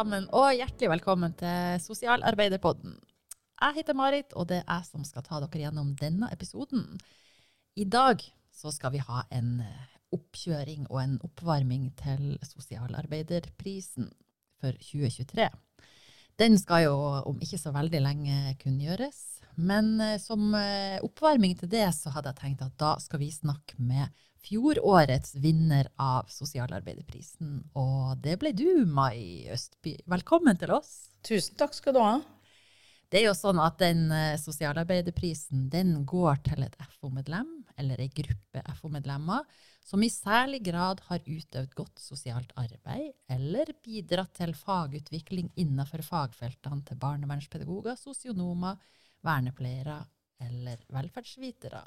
sammen, og hjertelig velkommen til Sosialarbeiderpodden. Jeg heter Marit, og det er jeg som skal ta dere gjennom denne episoden. I dag så skal vi ha en eh, oppkjøring og en oppvarming til Sosialarbeiderprisen for 2023. Den skal jo om ikke så veldig lenge kunngjøres. Men eh, som eh, oppvarming til det, så hadde jeg tenkt at da skal vi snakke med fjorårets vinner av Sosialarbeiderprisen. Og det ble du, Mai Østby. Velkommen til oss. Tusen takk skal du ha. Det er jo sånn at den uh, Sosialarbeiderprisen den går til et FO-medlem, eller ei gruppe FO-medlemmer, som i særlig grad har utøvd godt sosialt arbeid, eller bidratt til fagutvikling innenfor fagfeltene til barnevernspedagoger, sosionomer, vernepleiere eller velferdsvitere.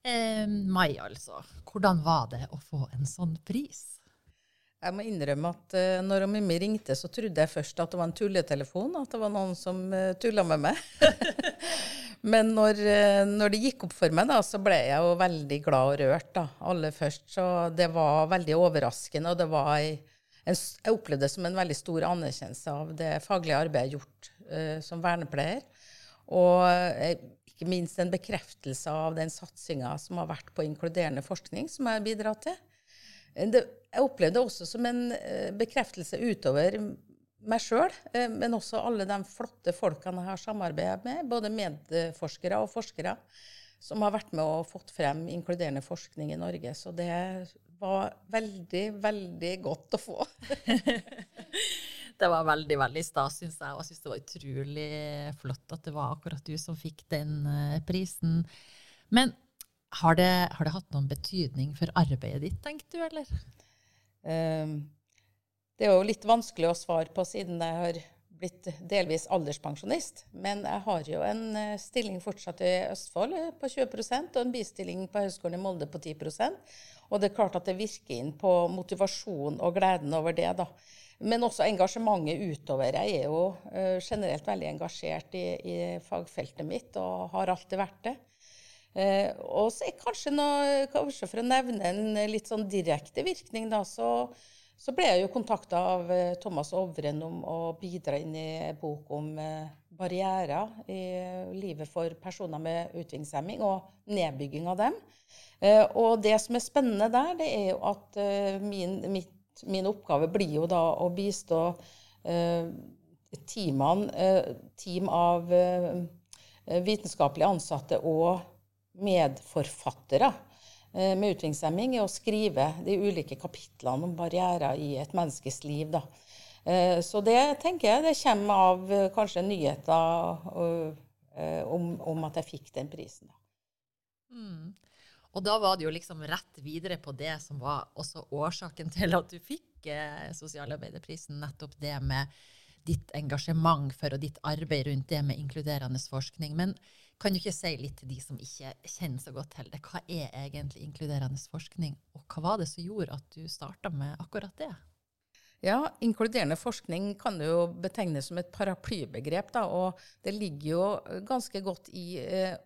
Eh, mai, altså. Hvordan var det å få en sånn pris? Jeg må innrømme at uh, når Mimmi ringte, så trodde jeg først at det var en tulletelefon. At det var noen som uh, eh, tulla med meg. Men når, uh, når, det gikk opp for meg, da, så ble jeg jo veldig glad og rørt. da, aller først. Så det var veldig overraskende. Og det var en, jeg opplevde det som en veldig stor anerkjennelse av det faglige arbeidet jeg har gjort uh, som vernepleier. Og jeg ikke minst en bekreftelse av den satsinga som har vært på inkluderende forskning, som jeg har bidratt til. Det, jeg opplevde det også som en eh, bekreftelse utover meg sjøl, eh, men også alle de flotte folkene jeg har samarbeidet med, både medforskere og forskere, som har vært med og fått frem inkluderende forskning i Norge. Så det var veldig, veldig godt å få. Det var veldig veldig stas, syns jeg. Og jeg syns det var utrolig flott at det var akkurat du som fikk den uh, prisen. Men har det, har det, hatt noen betydning for arbeidet ditt, tenkte du, eller? Um, det er jo litt vanskelig å svare på siden jeg har blitt delvis alderspensjonist. Men jeg har jo en uh, stilling fortsatt i Østfold uh, på 20% og en bistilling på Høgskolen i Molde på 10% Og det er klart at det virker inn på motivasjon og gleden over det, da. Men også engasjementet utover. Jeg er jo uh, generelt veldig engasjert i, i, fagfeltet mitt og har alltid vært det. Uh, og så er kanskje, noe, kanskje for å nevne en litt sånn direkte virkning, da, så, så ble jeg jo kontakta av uh, Thomas Ovren om å bidra inn i bok om barrierer i livet for personer med utviklingshemming og nedbygging av dem. og det som er spennende der, det er jo at min, mitt min oppgave blir jo da å bistå eh, teamene, eh, team av eh, vitenskapelig ansatte og medforfattere eh, med utviklingshemming i å skrive de ulike kapitlene om barrierer i et menneskes liv. Da. Eh, så det tenker jeg det kommer av eh, kanskje nyheter om, om, at jeg fikk den prisen. Da. Mm. Og da var det jo liksom rett videre på det som var også årsaken til at du fikk eh, sosialarbeiderprisen, nettopp det med ditt engasjement for og ditt arbeid rundt det med inkluderende forskning. Men kan du ikke si litt til de som ikke kjenner så godt til det? Hva er egentlig inkluderende forskning, og hva var det som gjorde at du starta med akkurat det? Ja, Inkluderende forskning kan jo betegnes som et paraplybegrep. Da, og det ligger jo ganske godt i eh,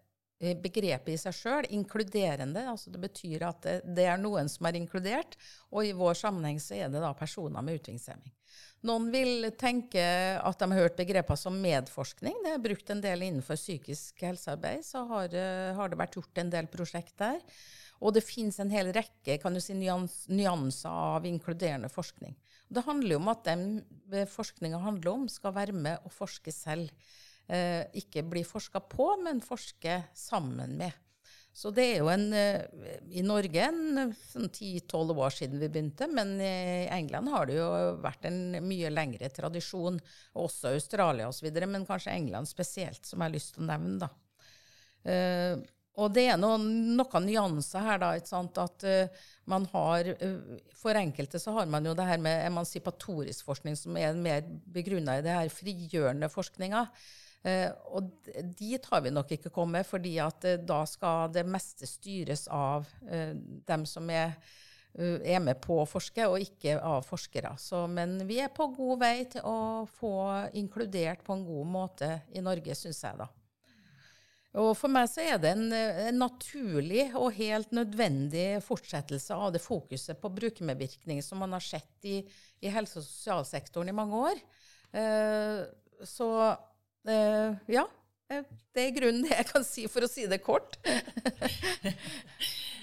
begrepet i seg sjøl, inkluderende. altså Det betyr at det, er noen som er inkludert, og i vår sammenheng så er det da personer med utviklingshemming. Noen vil tenke at de har hørt begreper som medforskning. Det er brukt en del innenfor psykisk helsearbeid. Så har, eh, har det vært gjort en del prosjekt der. Og det finnes en hel rekke kan du si, nyans, nyanser av inkluderende forskning. Det handler jo om at den forskninga handler om, skal være med og forske selv eh, ikke bli forska på, men forske sammen med. Så det er jo en, eh, i Norge en sånn 10-12 år siden vi begynte, men i England har det jo vært en mye lengre tradisjon, også Australia osv., men kanskje England spesielt, som jeg har lyst til å nevne. da. Uh, og det er noen, noen nyanser her, da. ikke sant, At man har For enkelte så har man jo det her med emansipatorisk forskning, som er mer begrunna i det her frigjørende forskninga. Eh, og dit har vi nok ikke kommet, fordi at eh, da skal det meste styres av eh, dem som er, er med på å forske, og ikke av forskere. Så, men vi er på god vei til å få inkludert på en god måte i Norge, syns jeg, da. Og for meg så er det en, en, naturlig og helt nødvendig fortsettelse av det fokuset på brukermedvirkning som man har sett i, i helse- og sosialsektoren i mange år. Eh, så ja. Eh, det er grunnen det jeg kan si, for å si det kort.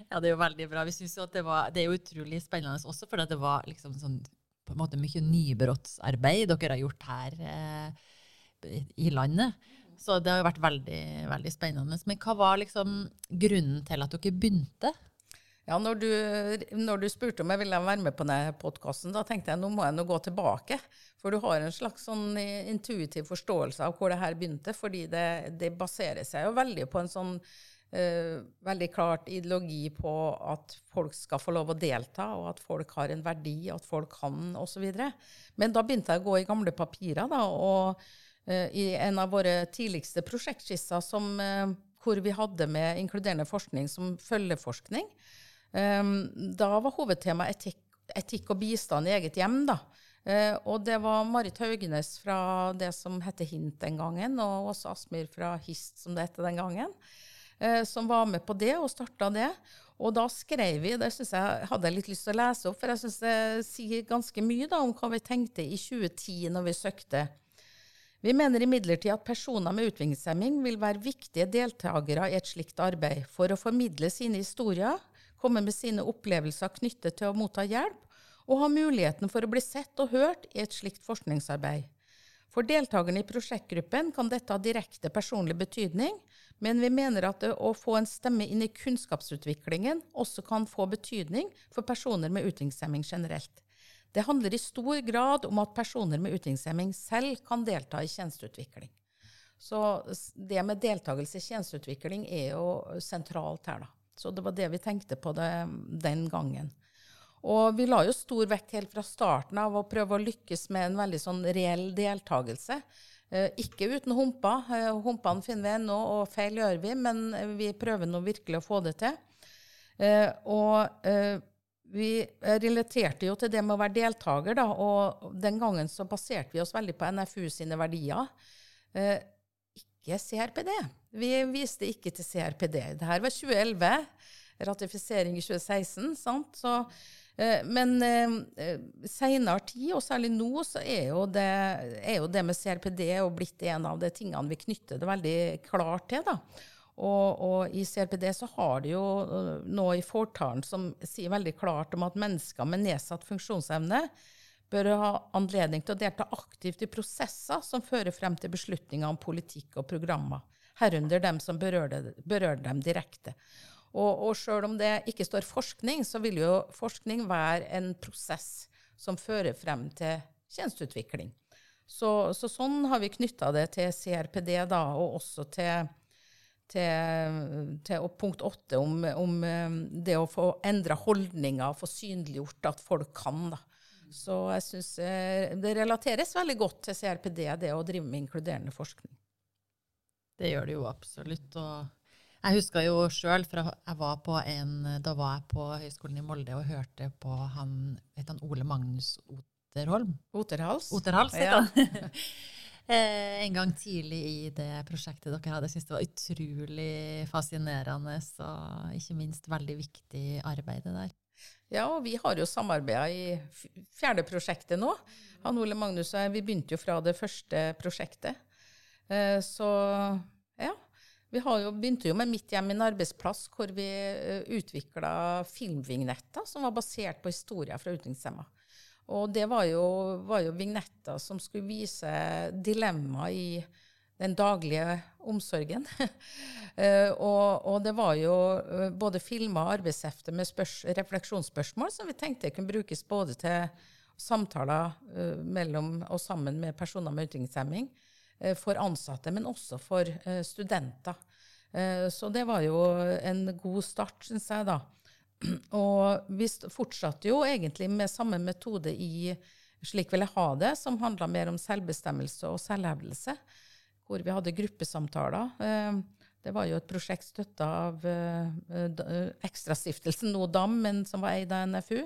ja, det er jo veldig bra. Vi synes jo at det, var, det er jo utrolig spennende også, for det var liksom sånn på en måte mye nybrottsarbeid dere har gjort her eh, i landet. Så det har jo vært veldig, veldig spennende. Men hva var liksom grunnen til at dere begynte? Ja, når du, når du spurte om jeg ville være med på denne podkasten, da tenkte jeg nå må jeg nå gå tilbake. For du har en slags sånn intuitiv forståelse av hvor det her begynte. Fordi det, det baserer seg jo veldig på en sånn uh, veldig klart ideologi på at folk skal få lov å delta, og at folk har en verdi, at folk kan osv. Men da begynte jeg å gå i gamle papirer, da. og uh, i en av våre tidligste prosjektskisser som, uh, hvor vi hadde med inkluderende forskning som følgeforskning. Eh, da var hovedtema etikk, etikk og bistand i eget hjem. da. Og det var Marit Haugenes fra det som het HINT den gangen, og også Asmyr fra HIST, som det het den gangen, som var med på det og starta det. Og da skrev vi, det synes jeg hadde litt lyst til å lese opp, for jeg syns det sier ganske mye da, om hva vi tenkte i 2010 når vi søkte vi mener imidlertid at personer med utviklingshemming vil være viktige deltakere i et slikt arbeid for å formidle sine historier, komme med sine opplevelser knyttet til å motta hjelp, og ha muligheten for å bli sett og hørt i et slikt forskningsarbeid. For deltakerne i prosjektgruppen kan dette ha direkte personlig betydning, men vi mener at å få en stemme inn i kunnskapsutviklingen også kan få betydning for personer med utviklingshemming generelt. Det handler i stor grad om at personer med utviklingshemming selv kan delta i tjenesteutvikling. Så det med deltakelse i tjenesteutvikling er jo sentralt her, da. Så det var det vi tenkte på det, den gangen. Og vi la jo stor vekt helt fra starten av å prøve å lykkes med en veldig sånn reell deltakelse. Eh, ikke uten humper. Eh, humpene finner vi ennå, og feil gjør vi, men vi prøver nå virkelig å få det til. Eh, og vi relaterte jo til det med å være deltaker, da, og den gangen så baserte vi oss veldig på NFU sine verdier. Eh, ikke CRPD. Vi viste ikke til CRPD. Det her var 2011. Ratifisering i 2016. sant? Så, eh, men eh, seinere tid, og særlig nå, så er jo, det, er jo det med CRPD blitt en av de tingene vi knytter det veldig klart til. da. Og, og, i CRPD så har de jo noe i fortalen som sier veldig klart om at mennesker med nedsatt funksjonsevne bør ha anledning til å delta aktivt i prosesser som fører frem til beslutninger om politikk og programmer, herunder dem som berører, berører dem direkte. Og, og sjøl om det ikke står forskning, så vil jo forskning være en prosess som fører frem til tjenesteutvikling. Så, så sånn har vi knytta det til CRPD, da, og også til til, til punkt åtte om, om, um, det å få endra holdninger, få synliggjort at folk kan. Da. Så jeg syns eh, det relateres veldig godt til CRPD, det å drive med inkluderende forskning. Det gjør det jo absolutt. Og jeg husker jo sjøl, for jeg var på en, da var jeg på Høgskolen i Molde og hørte på han, vet han Ole Magnus Oterholm. Oterhals. Oterhals, heter han. Ja. Eh, en gang tidlig i det prosjektet dere hadde. Jeg syns det var utrolig fascinerende og ikke minst veldig viktig arbeid der. Ja, og vi har jo samarbeida i fjerde prosjektet nå. Han Ole Magnus og jeg, vi begynte jo fra det første prosjektet. Eh, så ja. Vi jo, begynte jo med Mitt hjem min arbeidsplass, hvor vi eh, utvikla filmvignetter som var basert på historier fra utviklingshemma. Og det var jo, var jo vignetter som skulle vise dilemmaer i den daglige omsorgen. uh, og, og, det var jo både filmer og arbeidshefter med refleksjonsspørsmål som vi tenkte kunne brukes både til samtaler uh, mellom og sammen med personer med utviklingshemming, for ansatte, men også for studenter. så det var jo en god start, syns jeg, da. Og vi fortsatte jo egentlig med samme metode i Slik vil jeg ha det, som handla mer om selvbestemmelse og selvhevdelse, hvor vi hadde gruppesamtaler. Eh, det var jo et prosjekt støtta av Ekstrastiftelsen, nå DAM, men som var eid av NFU.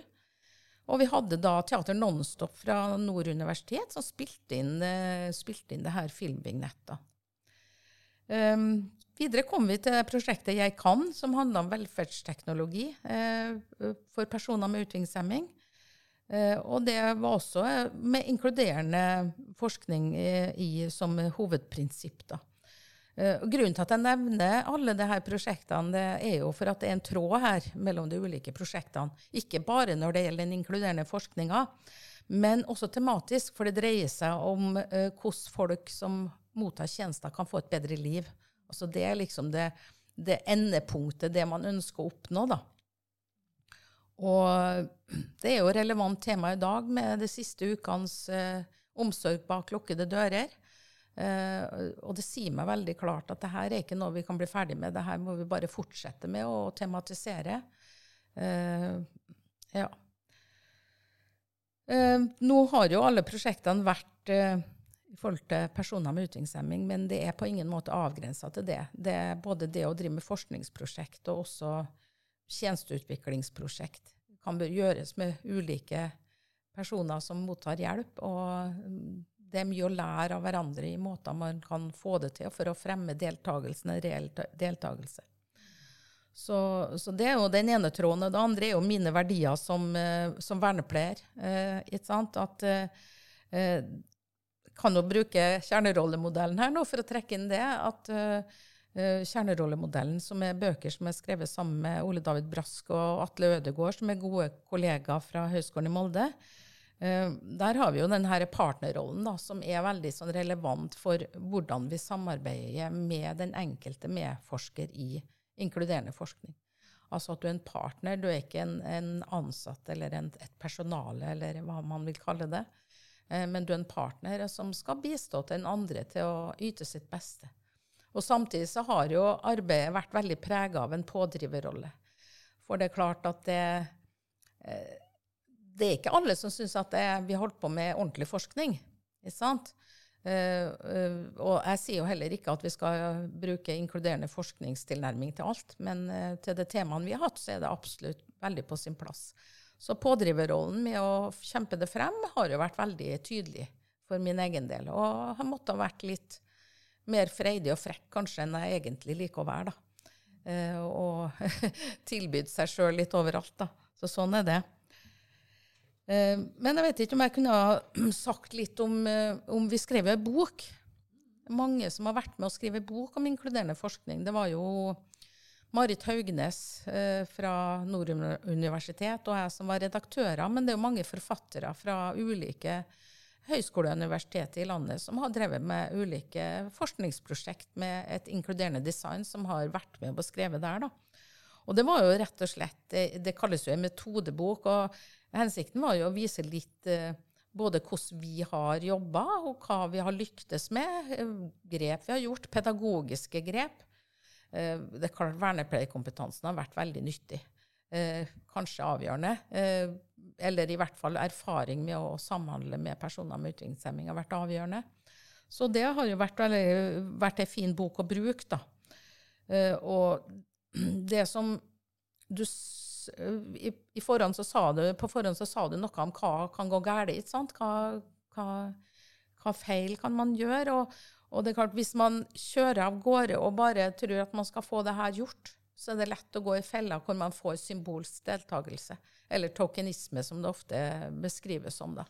Og vi hadde da Teater Nonstop fra Nord universitet som spilte inn, spilte inn det her filmvignettet. videre kom vi til prosjektet Jeg kan, som handla om velferdsteknologi uh, for personer med utviklingshemming. Uh, og det var også med inkluderende forskning i, som hovedprinsipp. da. Uh, grunnen til at jeg nevner alle disse prosjektene, det er jo for at det er en tråd her mellom de ulike prosjektene. Ikke bare når det gjelder den inkluderende forskninga, men også tematisk. For det dreier seg om uh, hvordan folk som mottar tjenester, kan få et bedre liv. Altså Det er liksom det, det endepunktet, det man ønsker å oppnå. da. Og det er jo relevant tema i dag med de siste ukenes uh, omsorg bak lukkede dører. Uh, og det sier meg veldig klart at det her er ikke noe vi kan bli ferdig med. Det her må vi bare fortsette med å tematisere. Uh, ja. Uh, nå har jo alle prosjektene vært i forhold til personer med utviklingshemming, men det er på ingen måte avgrensa til det. Det er både det å drive med forskningsprosjekt og også tjenesteutviklingsprosjekt. Kan gjøres med ulike personer som mottar hjelp. og mm, det er mye å lære av hverandre i måter man kan få det til for å fremme deltakelsen, en reell deltakelse. Så, så, det er jo den ene tråden. Det andre er jo mine verdier som, eh, som vernepleier. Eh? At eh, eh, Kan jo bruke kjernerollemodellen her nå for å trekke inn det. At eh, eh, kjernerollemodellen, som er bøker som er skrevet sammen med Ole David Brask og Atle Ødegård, som er gode kollegaer fra Høgskolen i Molde, Eh, der har vi jo denne partnerrollen da, som er veldig sånn relevant for hvordan vi samarbeider med den enkelte medforsker i inkluderende forskning. Altså at du er en partner, du er ikke en, en ansatt eller en, et personale, eller hva man vil kalle det. Eh, men du er en partner som skal bistå til den andre til å yte sitt beste. Og samtidig så har jo arbeidet vært veldig prega av en pådriverrolle. For det er klart at det eh, det er ikke alle som syns at det, vi holdt på med ordentlig forskning. Ikke sant? Uh, uh, og jeg sier jo heller ikke at vi skal bruke inkluderende forskningstilnærming til alt, men uh, til det temaene vi har hatt, så er det absolutt veldig på sin plass. Så pådriverrollen med å kjempe det frem har jo vært veldig tydelig for min egen del. Og har måttet ha vært litt mer freidig og frekk kanskje enn jeg egentlig liker å være. da. og tilbydd seg sjøl litt overalt. da. Så sånn er det. Eh, men jeg vet ikke om jeg kunne ha sagt litt om, eh, om vi skrev en bok. Mange som har vært med å skrive bok om inkluderende forskning. Det var jo Marit Haugnes eh, fra Nord universitet og jeg som var redaktører. Men det er jo mange forfattere fra ulike høyskoler og universiteter i landet som har drevet med ulike forskningsprosjekt med et inkluderende design, som har vært med og skrevet der. da. Og det var jo rett og slett, det kalles jo en metodebok. og Hensikten var jo å vise litt eh, både hvordan vi har jobba, og hva vi har lyktes med. Eh, grep vi har gjort, pedagogiske grep. Eh, det er klart Vernepleierkompetansen har vært veldig nyttig. Kanskje avgjørende. Eller i hvert fall erfaring med å samhandle med personer med utviklingshemming har vært avgjørende. Så det har jo vært, vært en fin bok å bruke, da. Og det som du i, i forhånd du, på forhånd så sa du noe om hva kan gå galt. Hva, hva, hva, feil kan man gjøre? Og, og, det er klart, hvis man kjører av gårde og bare tror at man skal få det her gjort, så er det lett å gå i fella hvor man får symbolsk deltakelse. Eller tokenisme, som det ofte beskrives som. da.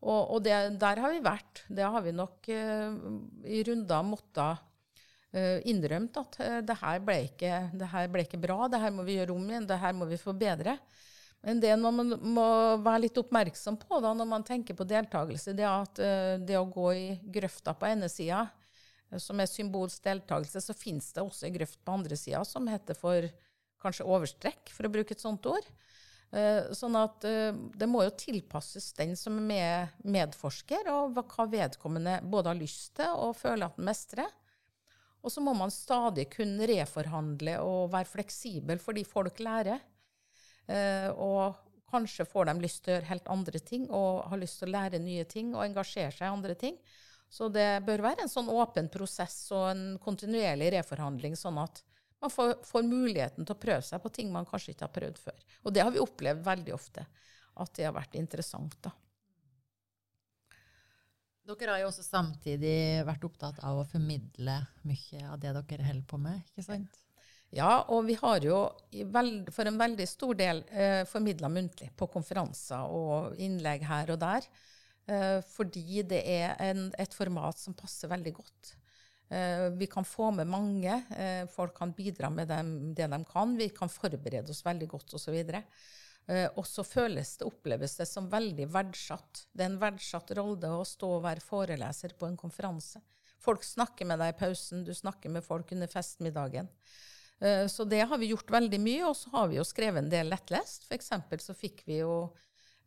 Og, og det, der har vi vært. Det har vi nok uh, i runder måttet innrømt at uh, det, her ble ikke, det her ble ikke bra, det her må vi gjøre om igjen, det her må vi forbedre. Men det man må være litt oppmerksom på da, når man tenker på deltakelse, det er at uh, det å gå i grøfta på ene sida, som er symbolsk deltakelse, så finnes det også en grøft på andre sida som heter for kanskje overstrekk, for å bruke et sånt ord. Sånn at det må jo tilpasses den som er medforsker, og hva vedkommende både har lyst til og føler at den mestrer. Og så må man stadig kunne reforhandle og være fleksibel fordi folk lærer. Eh, og kanskje får de lyst til å gjøre helt andre ting og har lyst til å lære nye ting og engasjere seg i andre ting. Så det bør være en sånn åpen prosess og en kontinuerlig reforhandling, sånn at man får, får, muligheten til å prøve seg på ting man kanskje ikke har prøvd før. Og det har vi opplevd veldig ofte, at det har vært interessant. da. Dere har jo også samtidig vært opptatt av å formidle mye av det dere holder på med, ikke sant? Ja, og vi har jo for en veldig stor del eh, formidla muntlig på konferanser og innlegg her og der. Eh, fordi det er en, et format som passer veldig godt. Eh, vi kan få med mange. Eh, folk kan bidra med dem, det de kan. Vi kan forberede oss veldig godt osv. Eh, og så føles det, oppleves det som veldig verdsatt. Det er en verdsatt rolle å stå og være foreleser på en konferanse. Folk snakker med deg i pausen, du snakker med folk under festmiddagen. Eh, så det har vi gjort veldig mye, og så har vi jo skrevet en del lettlest. For eksempel så fikk vi jo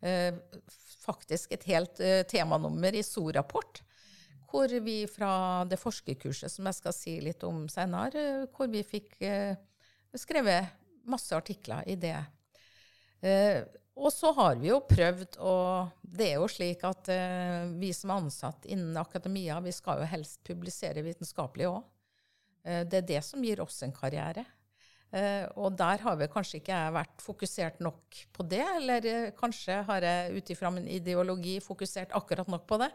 eh, faktisk et helt eh, temanummer i SO-rapport. Hvor vi fra det forskerkurset som jeg skal si litt om senere, hvor vi fikk skrevet masse artikler i det. Og så har vi jo prøvd, og det er jo slik at vi som er ansatt innen akademia, vi skal jo helst publisere vitenskapelig òg. Eh, det er det som gir oss en karriere. Eh, og der har vi kanskje ikke jeg vært fokusert nok på det, eller eh, kanskje har jeg ut ifra min ideologi fokusert akkurat nok på det.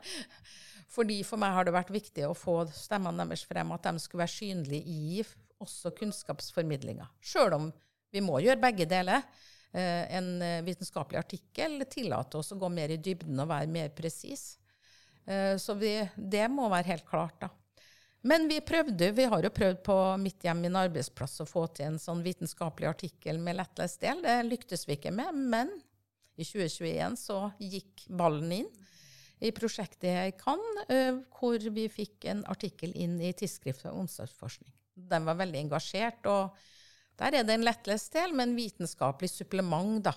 Fordi For meg har det vært viktig å få stemmene deres frem, at de skulle være synlige i også kunnskapsformidlinga. Sjøl om vi må gjøre begge deler. En vitenskapelig artikkel tillater oss å gå mer i dybden og være mer presis. Så vi, det må være helt klart, da. Men vi prøvde, vi har jo prøvd på mitt hjem, min arbeidsplass, å få til en sånn vitenskapelig artikkel med lettlest del. Det lyktes vi ikke med, men i 2021 så gikk ballen inn i prosjektet jeg eh, hvor vi fikk en artikkel inn i Tidsskrift for omsorgsforskning. Den var veldig engasjert, og der er det en lettlest del, men vitenskapelig supplement, da.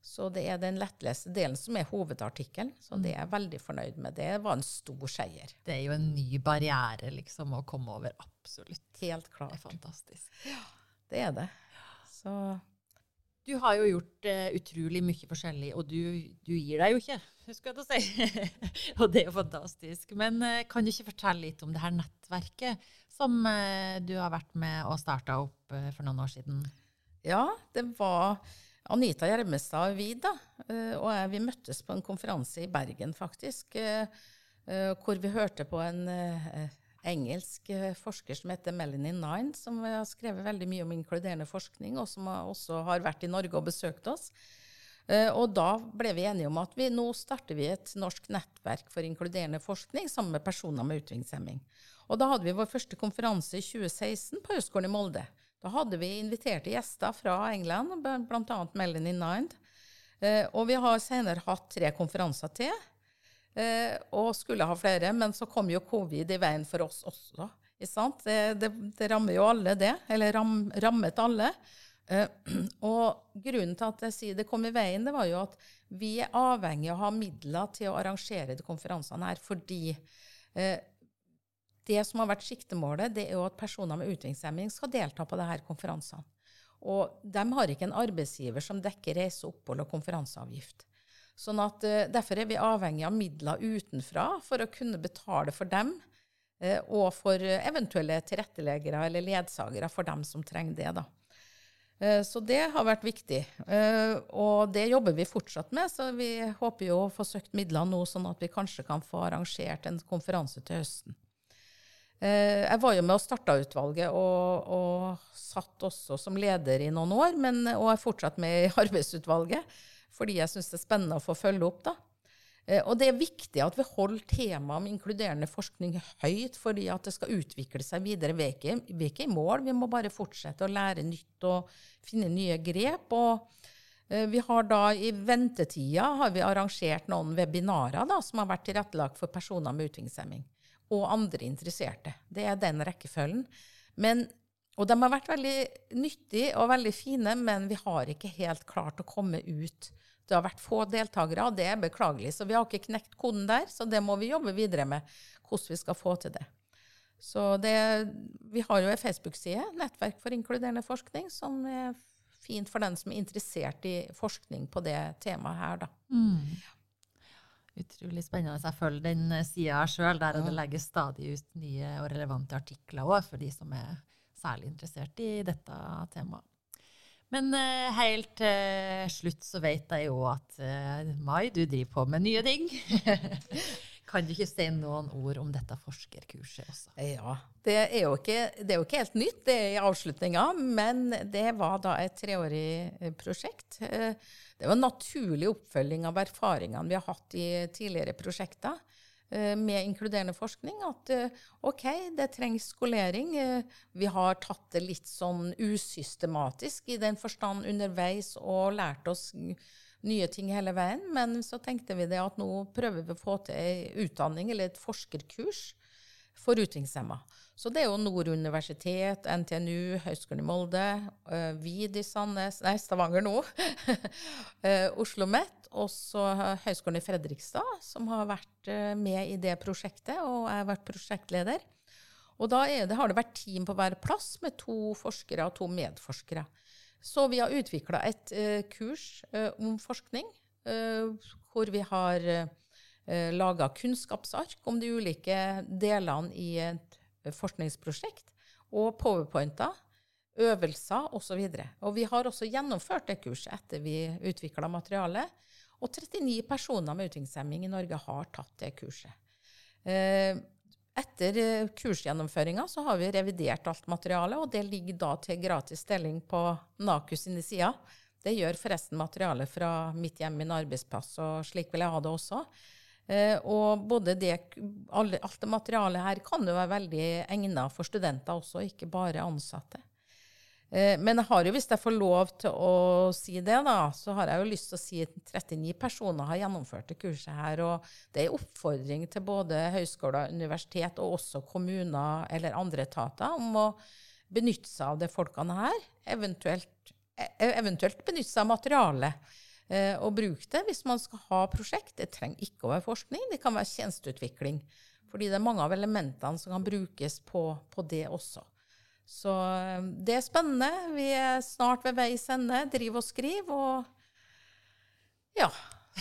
Så det er den lettleste delen som er hovedartikkelen. Så det er jeg veldig fornøyd med. Det var en stor seier. Det er jo en ny barriere liksom å komme over. Absolutt. Helt klart. Det er fantastisk. Ja, det er det. Så Du har jo gjort uh, utrolig mye forskjellig, og du, du gir deg jo ikke, husker jeg å si. og det er jo fantastisk. Men uh, kan du ikke fortelle litt om det her nettverket som uh, du har vært med og starta opp for noen år siden? Ja, det var Anita Gjermestad og vi, da, eh, og vi møttes på en konferanse i Bergen, faktisk, eh, eh, hvor vi hørte på en engelsk forsker som heter Melanie Nine, som har skrevet veldig mye om inkluderende forskning, og som også har vært i Norge og besøkt oss. Og da ble vi enige om at vi, nå starter vi et norsk nettverk for inkluderende forskning sammen med personer med utviklingshemming. Og da hadde vi vår første konferanse i 2016 på Høgskolen i Molde. Da hadde vi inviterte gjester fra England, bl.a. Melanie Nine. Eh, og vi har senere hatt tre konferanser til, eh, og skulle ha flere. Men så kom jo covid i veien for oss også. Det, det, det, rammer jo alle, det. Eller ram, rammet alle. Eh, og grunnen til at jeg sier det kom i veien, det var jo at vi er avhengig av å ha midler til å arrangere de konferansene her, fordi det som har vært siktemålet, det er jo at personer med utviklingshemming skal delta på disse konferansene. Og de har ikke en arbeidsgiver som dekker reise, opphold og konferanseavgift. Sånn at uh, Derfor er vi avhengig av midler utenfra for å kunne betale for dem, uh, og for uh, eventuelle tilretteleggere eller ledsagere for dem som trenger det. da. Så det har vært viktig. Og det jobber vi fortsatt med, så vi håper jo å få søkt midler nå, sånn at vi kanskje kan få arrangert en konferanse til høsten. Eh, jeg var jo med og starta utvalget, og, og, satt også som leder i noen år, men, og er fortsatt med i arbeidsutvalget, fordi jeg syns det er spennende å få følge opp. da. Eh, og det er viktig at vi holder temaet om inkluderende forskning høyt, fordi at det skal utvikle seg videre. Vi er, ikke, i mål, vi må bare fortsette å lære nytt og finne nye grep. og eh, vi har da I ventetida har vi arrangert noen webinarer da, som har vært tilrettelagt for personer med utviklingshemming og andre interesserte. Det er den rekkefølgen. Men, og de har vært veldig nyttige og veldig fine, men vi har ikke helt klart å komme ut. Det har vært få deltakere, og det er beklagelig. Så vi har ikke knekt koden der, så det må vi jobbe videre med, hvordan vi skal få til det. Så det, vi har jo ei Facebook-side, Nettverk for inkluderende forskning, som er fint for den som er interessert i forskning på det temaet her, da. Mm. Utrolig spennende. Jeg følger den eh, sida sjøl, der ja. det legges stadig ut nye og relevante artikler òg, for de som er særlig interessert i dette temaet. Men uh, helt til uh, slutt så vet jeg jo at uh, Mai, du driver på med nye ting. Kan du ikke si noen ord om dette forskerkurset også? Ja. Det er jo ikke, det er jo ikke helt nytt, det er i avslutninga, men det var da et treårig eh, prosjekt. Eh, det var en naturlig oppfølging av erfaringene vi har hatt i tidligere prosjekter eh, med inkluderende forskning. At OK, det trengs skolering. Vi har tatt det litt sånn usystematisk i den forstand underveis og lært oss nye ting hele veien. Men så tenkte vi det at nå prøver vi å få til ei utdanning eller et forskerkurs for utviklingshemma. Så det er jo Nord universitet, NTNU, Høgskolen i Molde, uh, VID i Sandnes Nei, Stavanger nå. uh, Oslo OsloMet, og så Høgskolen i Fredrikstad, som har vært uh, med i det prosjektet, og jeg har vært prosjektleder. Og da det, har det vært team på hver plass med to forskere og to medforskere. Så vi har utvikla et uh, kurs uh, om forskning, uh, hvor vi har uh, laga kunnskapsark om de ulike delene i et forskningsprosjekt, og powerpointer, øvelser osv. Og, og vi har også gjennomført det kurset etter vi utvikla materialet. Og 39 personer med utviklingshemming i Norge har tatt det kurset. Uh, etter eh, kursgjennomføringa så har vi revidert alt materialet, og det ligger da til gratis deling på NAKU sine sider. Det gjør forresten materialet fra mitt hjem, min arbeidsplass, og slik vil jeg ha det også. Eh, og både det, alt det materialet her kan jo være veldig egnet for studenter også, ikke bare ansatte. Eh, men jeg har jo, hvis jeg får lov til å si det, da, så har jeg jo lyst til å si at 39 personer har gjennomført det kurset her. Og det er en oppfordring til både høyskoler, universitet og også kommuner eller andre etater om å benytte seg av de folkene her. Eventuelt, e-, eventuelt benytte seg av materialet. Eh, og bruke det hvis man skal ha prosjekt. Det trenger ikke å være forskning, det kan være tjenesteutvikling. Fordi det er mange av elementene som kan brukes på, på det også. Så eh, det er spennende. Vi er snart ved veis ende. Driv og skriv. Og ja,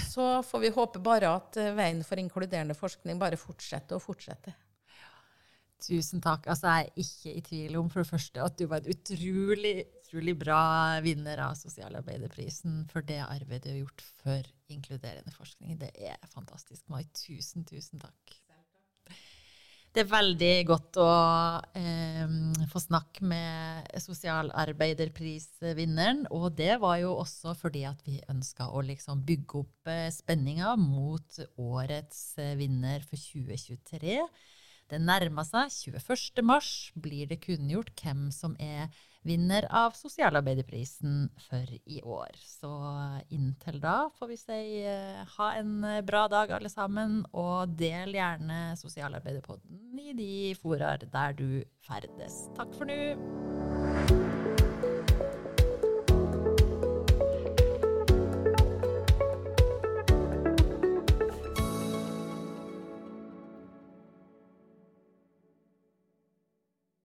så får vi håpe bare at eh, veien for inkluderende forskning bare fortsetter og fortsetter. Tusen takk. Altså, jeg er ikke i tvil om for det første at du var en utrolig, utrolig bra vinner av Sosialarbeiderprisen for det arbeidet du har gjort for inkluderende forskning. Det er fantastisk, Mai. Tusen, tusen takk. Det er veldig godt å eh, få snakke med sosialarbeiderprisvinneren. Og det var jo også fordi at vi ønska å liksom bygge opp eh, spenninga mot årets eh, vinner for 2023. Det nærmer seg. 21. mars blir det kunngjort hvem som er vinner av Sosialarbeiderprisen for i år. Så inntil da får vi si uh, ha en bra dag, alle sammen. Og del gjerne Sosialarbeiderpodden i de foraer der du ferdes. Takk for nå.